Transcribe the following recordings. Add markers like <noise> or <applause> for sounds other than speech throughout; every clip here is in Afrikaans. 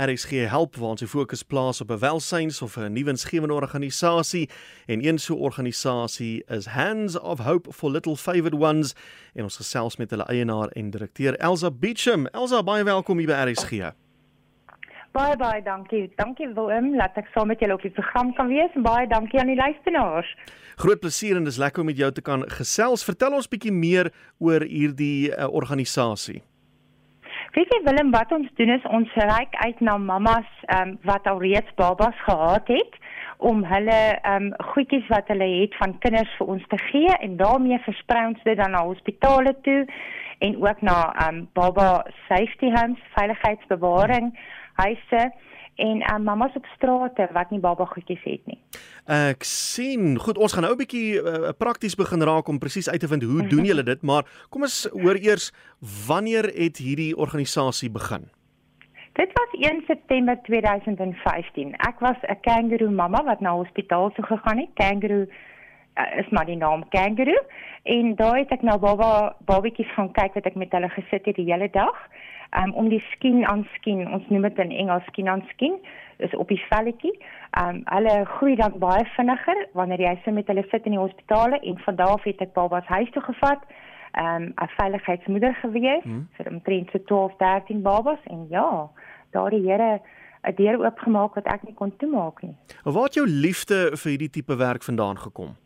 RSG help waar ons fokus plaas op 'n welsyns of 'n nuwe insgewende organisasie en een so organisasie is Hands of Hope for Little Favored Ones en ons gesels met hulle eienaar en direkteur Elsa Beecham. Elsa, baie welkom hier by RSG. Baie baie dankie. Dankie Willem, laat ek saam met julle op die program kan wees en baie dankie aan die luisteraars. Groot plesier en dis lekker om met jou te kan gesels. Vertel ons bietjie meer oor hierdie uh, organisasie. Weet jy Willem wat ons doen is ons reik uit na mammas um, wat al reeds babas gehad het om hulle um goedjies wat hulle het van kinders vir ons te gee en daarmee versprei ons dit dan na hospitale toe en ook na um baba safety homes, veiligheidsbewaring huise en um, mamas op strate wat nie baba goedjies het nie. Ek sien. Goed, ons gaan nou 'n bietjie uh, prakties begin raak om presies uit te vind hoe doen julle dit, maar kom ons hoor eers wanneer het hierdie organisasie begin? Dit was 1 September 2015. Ek was 'n kangaroo mamma wat na hospitaal toe gegaan het. Kangaroo uh, is maar die naam kangaroo en daar het ek nou baba babatjies gaan kyk wat ek met hulle gesit het die hele dag um, om die skien aan skien. Ons noem dit in Engels skien aan skien. Dis op die velletjie. Um hulle groei dan baie vinniger wanneer jy sit met hulle sit in die hospitale en van daar af het ek babas huis toe gevat. Um 'n veiligheidsmoeder gewees hmm. vir omtrent so 12, 13 babas en ja, daar die Here 'n deur oopgemaak wat ek nie kon toemaak nie. Waar het jou liefde vir hierdie tipe werk vandaan gekom?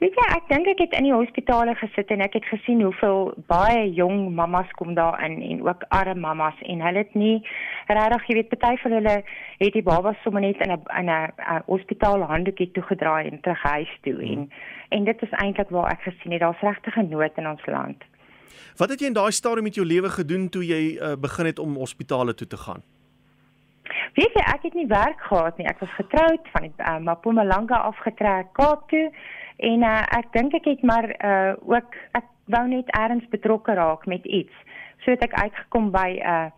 Weet jy, ek dink ek het in die hospitale gesit en ek het gesien hoeveel baie jong mammas kom daar in en ook arme mammas en hulle het nie regtig, jy weet, party van hulle het die babas sommer net in 'n in 'n hospitaal handdoekie toegedraai en terug huis toe hmm. en en dit is eintlik waar ek gesien het daar's regtig 'n nood in ons land. Wat het jy in daai stadium met jou lewe gedoen toe jy uh, begin het om hospitale toe te gaan? Weet jy, ek het nie werk gehad nie. Ek was getroud van die uh, Mpumalanga afgetrek Kaap toe En uh, ek dink ek het maar uh ook ek wou net ergens betrokke raak met iets. So het ek uitgekom by 'n uh,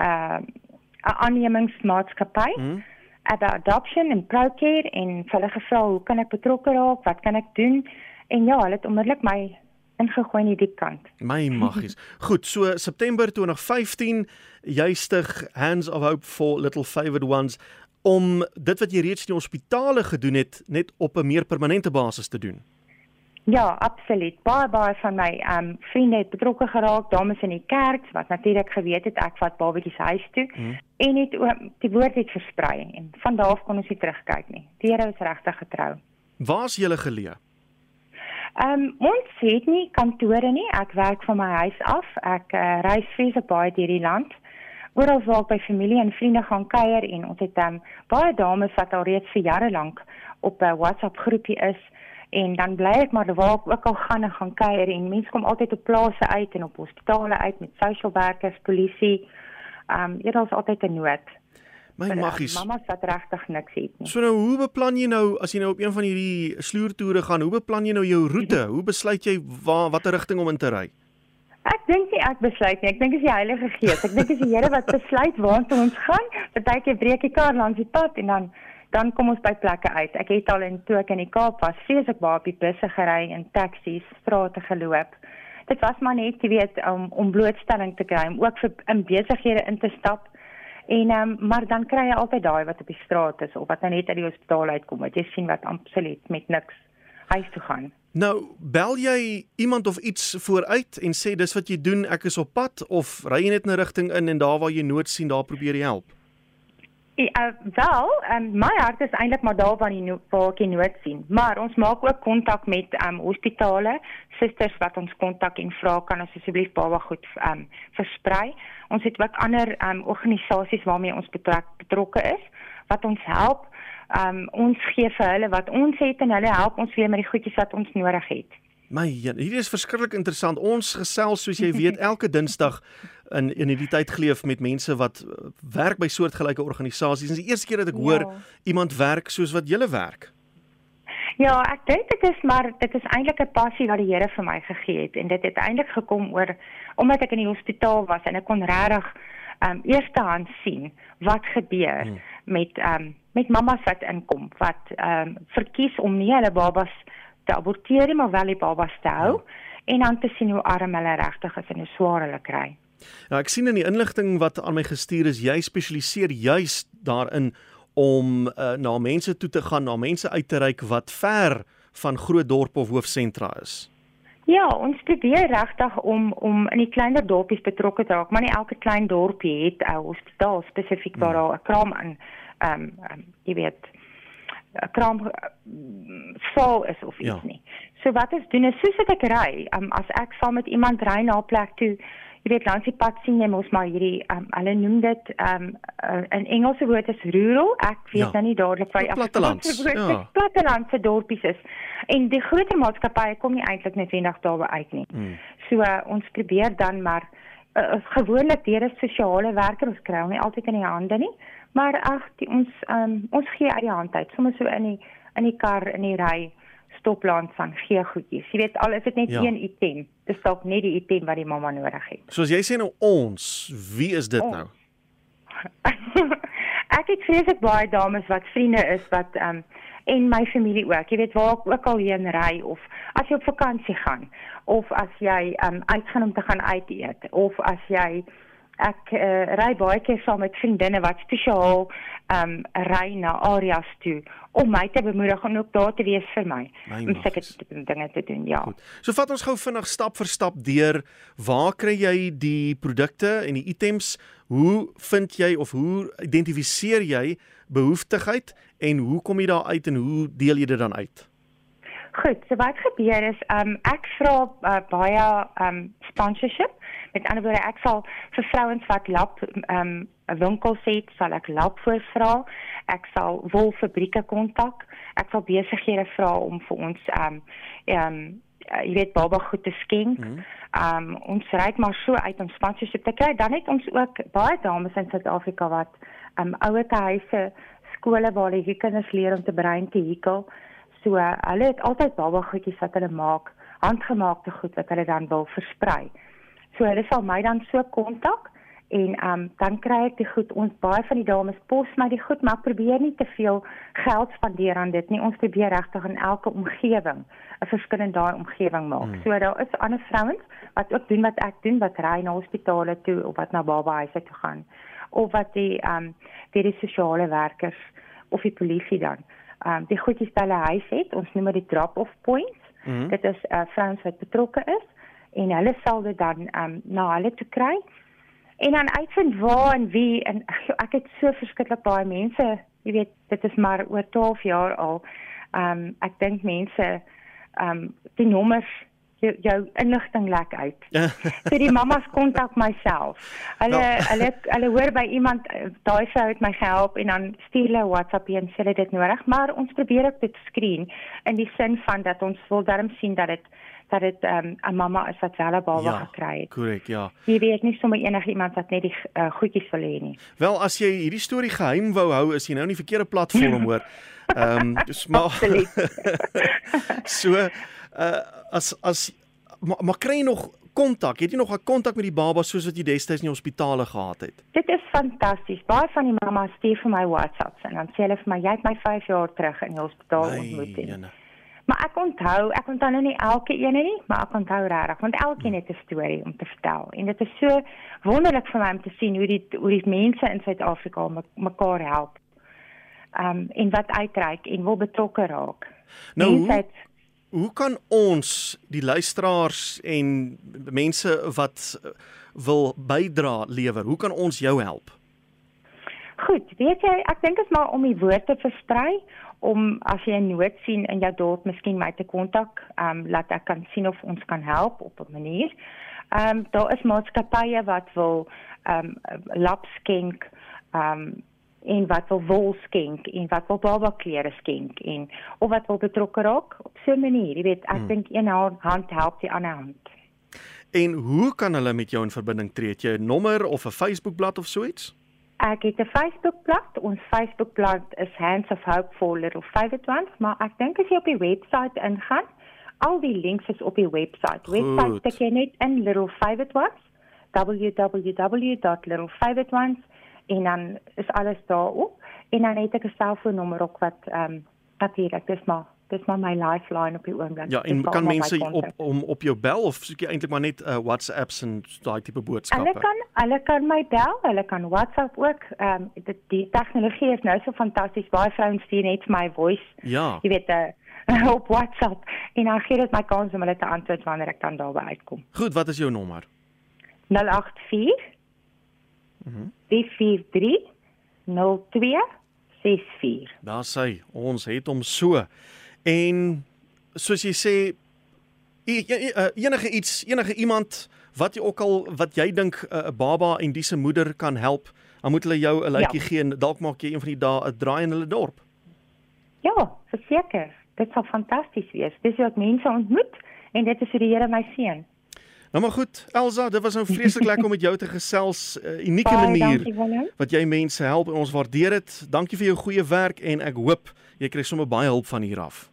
uh 'n aannemingsmaatskappy. Mm. About adoption en procare en hulle gevra hoe kan ek betrokke raak? Wat kan ek doen? En ja, hulle het onmiddellik my ingegooi in die kant. My magies. <laughs> Goed, so September 2015 jy stig Hands of Hope for Little Favored Ones om dit wat jy reeds in die hospitale gedoen het net op 'n meer permanente basis te doen. Ja, absoluut. Baie baie van my ehm um, vriende het betrokke geraak, dames in die kerk wat natuurlik geweet het ek vat babatjies huis toe hmm. en het die woord het versprei en van daar af kon ons nie terugkyk nie. Die Here is regtig getrou. Waar's jy geleë? Ehm um, ons het nie kantore nie. Ek werk van my huis af. Ek uh, reis vreeslik baie deur die land oral waar ek by familie en vriende gaan kuier en ons het um, baie dames wat al reeds vir jare lank op 'n WhatsApp groepie is en dan bly ek maar waar ek ook al gaan en gaan kuier en mense kom altyd op plase uit en op hospitale uit met social workers, polisie. Ehm um, hier is altyd 'n nood. My maggies. Mamma wat regtig niks het nie. So nou hoe beplan jy nou as jy nou op een van hierdie sloertoere gaan, hoe beplan jy nou jou roete? Hoe besluit jy waar watter rigting om in te ry? Ek dink nie ek besluit nie. Ek dink dit is die Heilige Gees. Ek dink dit is die Here wat <laughs> besluit waartoe ons gaan. Partykeer breek die kar langs die pad en dan dan kom ons by plekke uit. Ek het al in toe ek in die Kaap was, vreeslik baie op die busse gery en taksies, strate geloop. Dit was maar net, jy weet, om om blootstelling te kry, om ook vir in besighede in te stap. En ehm um, maar dan kry jy altyd daai wat op die straat is of wat net uit die hospitaal uitkom. Wat jy sien wat absoluut met niks huis toe gaan. Nou, bel jy iemand of iets vooruit en sê dis wat jy doen, ek is op pad of ry jy net 'n rigting in en daar waar jy nood sien, daar probeer jy help? Ja, wel, um, my hart is eintlik maar daar waar jy waar ek nood sien, maar ons maak ook kontak met um hospitale, susters wat ons kontak en vra kan ons asseblief baba goed um versprei. Ons het ook ander um organisasies waarmee ons betrokke is wat ons help um, ons gee vir hulle wat ons het en hulle help ons weer met die goedjies wat ons nodig het. My hier is verskriklik interessant. Ons gesels soos jy weet <laughs> elke Dinsdag in in hierdie tyd geleef met mense wat uh, werk by soortgelyke organisasies. Dit is die eerste keer dat ek ja. hoor iemand werk soos wat julle werk. Ja, ek dink dit is maar dit is eintlik 'n passie wat die Here vir my gegee het en dit het eintlik gekom oor omdat ek in die hospitaal was en ek kon regtig ehm um, eerstehand sien wat gebeur hmm. met ehm um, met mammas wat inkom wat ehm um, verkies om nie hulle babas te aborteer nie maar wel die babas te hou ja. en dan te sien hoe arm hulle regtig is en hoe swaar hulle kry. Ja, ek sien in die inligting wat aan my gestuur is, jy spesialiseer juis daarin om uh, na mense toe te gaan, na mense uit te reik wat ver van groot dorpe of hoofsentra is. Ja, ons probeer regtig om om in die kleiner dorpies betrokke te raak, maar nie elke klein dorpie het 'n hospitaal spesifiek waar hmm. daar 'n kraam in ehm um, um, jy weet 'n kraam sou is of iets ja. nie. So wat ons doen is soos ek ry, um, as ek saam met iemand ry na 'n plek toe, jy weet langs die pad sien jy mos maar hierdie um, hulle noem dit um, uh, in Engelse woord is rural. Ek weet ja. nou nie dadelik waar Afrikaanse woord ja. plattelandse dorpies is. En die groter maatskappye kom nie eintlik net eendag daarby uit nie. Mm. So uh, ons probeer dan maar uh, gewoonlik deur 'n sosiale werker ons kry hom nie altyd in die hande nie. Maar ag, ons um, ons gee uit die hand uit, sommer so in die in die kar in die ry stoplands van gee goedjies. Jy weet al is dit net ja. een item, dis dalk net die item wat die mamma nodig het. Soos jy sê nou ons, wie is dit oh. nou? <laughs> ek het vreeslik baie dames wat vriende is wat ehm um, en my familie ook. Jy weet waar ek ook al heen ry of as jy op vakansie gaan of as jy ehm um, uitgaan om te gaan uit eet of as jy ek uh, ry baie keer saam met vriendinne wat spesiaal um ry na areas toe om my te bemoedig en ook daar te wees vir my. my om seker dinge te doen, ja. Goed. So vat ons gou vinnig stap vir stap deur waar kry jy die produkte en die items? Hoe vind jy of hoe identifiseer jy behoeftigheid en hoe kom jy daar uit en hoe deel jy dit dan uit? Goed, so wat gebeur is um ek vra uh, baie um sponsorship. Met ander woorde, ek sal vir vrouens wat lap um 'n winkel het, sal ek lap voorvra. Ek sal wolfabrieke kontak. Ek sal besighede vra om vir ons um um jy weet baba goed te skenk. Mm -hmm. Um ons ry maar so uit om sponsorship te kry. Dan het ons ook baie dames in Suid-Afrika wat um ouer huise skole waar hulle kinders leer om te brein te hekel. So hulle het altyd baba goedjies wat hulle maak, handgemaakte goed wat hulle dan wil versprei. So hulle sal my dan so kontak en um, dan kry ek die goed. Ons baie van die dames pos my die goed maar ek probeer nie te veel geld spandeer aan dit nie. Ons probeer regtig in elke omgewing 'n verskil in daai omgewing maak. Hmm. so daar is ander vrouens wat ook doen wat ek doen wat ry na hospitale toe of wat na babahuise toe gaan. Of wat die um die, die sosiale werkers of die polisie dan um die goedjies by hulle huis het ons noem dit drop off points hmm. dit is uh, vrouens wat betrokke is en hulle sal dit dan um na hulle toe kry en dan uitvind waar en wie en <laughs> ek het so verskriklik baie mense, jy weet, dit is maar oor 12 jaar al. Ehm um, ek dink mense ehm um, die nommers jou, jou inligting lek uit. <laughs> so die mammas kontak myself. Hulle well. <laughs> hulle hulle hoor by iemand daai vrou het my gehelp en dan stuur hulle WhatsApp en sê dit nodig, maar ons probeer ook dit skreen in die sin van dat ons wil darm sien dat dit dat dit um, 'n mamma is wat wel 'n baba ja, gekry het. Korrek, ja. Jy weet nie sommer enigiemand wat net die uh, goedjies wil hê nie. Wel, as jy hierdie storie geheim wou hou, is jy nou in die verkeerde platform <laughs> hoor. Ehm, um, dis maar So, uh, as as maar, maar kry jy nog kontak? Het jy nog 'n kontak met die baba soos wat jy destyds in die hospitale gehad het? Dit is fantasties. Baie van die mammas stuur vir my WhatsApps en dan sê hulle vir my jy het my 5 jaar terug in die hospitaal ontmoet. Nee, Maar ek onthou, ek onthou nou nie elke een nie, maar ek onthou regtig want elkeen het 'n storie om te vertel. En dit is so wonderlik vir my om te sien hoe die hoe die mense in Suid-Afrika mekaar help. Ehm um, en wat uitreik en wil betrokke raak. Nou, hoe, hoe kan ons die luisteraars en mense wat wil bydra lewer, hoe kan ons jou help? Goed, weet jy, ek dink dit is maar om die woord te versprei om as jy 'n nood sien in jou dorp, miskien my te kontak, ehm um, laat ek kan sien of ons kan help op 'n manier. Ehm um, daar is maatskappye wat wil ehm um, lap skenk, ehm um, en wat wil wol skenk en wat wil baba klere skenk en of wat wil betrokke raak op so 'n manier. Jy weet, ek hmm. dink een hand help die ander hand. En hoe kan hulle met jou in verbinding tree? Het jy 'n nommer of 'n Facebookblad of so iets? Ek het 'n Facebookblad. Ons Facebookblad is Hands of Hope for Little Favorite Ones, maar ek dink as jy op die webwerf ingaan, al die links is op die webwerf. Webwerf te ken net in Little Favorite Ones www.littlefavoritedOnes en dan is alles daarop en dan het ek 'n selfoonnommer ook wat ehm um, natuurlik dis maar Dis maar my lifeline op die oomblik. Ja, en kan mense op om op jou bel of soek jy eintlik maar net uh, WhatsApps en daai tipe boodskappe? Hulle kan hulle kan my bel, hulle kan WhatsApp ook. Ehm um, die, die tegnologie is nou so fantasties. Baie vrouens stuur net my voice, Ja. jy weet, uh, <laughs> op WhatsApp en dan gee dit my kans om hulle te antwoord wanneer ek dan daarby uitkom. Goed, wat is jou nommer? 084 Mhm. 343 0264. Daar sê ons het hom so. En soos jy sê e- e- e- enige iets, enige iemand wat jy ook al wat jy dink 'n uh, baba en dis se moeder kan help, dan moet hulle jou 'n lykie Ja. gee en dalk maak jy een van die dae 'n draai in hulle dorp. Ja, verseker. Dit sal fantasties wees. Dis hoe ek mense ontmoet en dit is hoe die Here my seën. Nou maar goed, Elsa, dit was nou vreeslik lekker om met jou te gesels, 'n uh, unieke Baie manier dankie wat jy mense help en ons waardeer dit. Dankie vir jou goeie werk en ek hoop jy kry sommer baie hulp van hier af.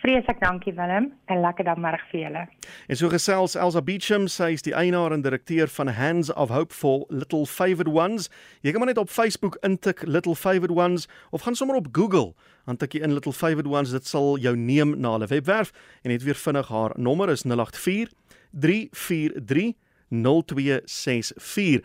Vreeslik dankie Willem en lekker dan middag vir julle. En so gesels Elsa Beecham, sy is die eienaar en direkteur van Hands of Hope for Little Favored Ones. Jy kan maar net op Facebook intik Little Favored Ones of gaan sommer op Google, dan tik jy in Little Favored Ones, dit sal jou neem na hulle webwerf en net weer vinnig haar nommer is 084 343 0264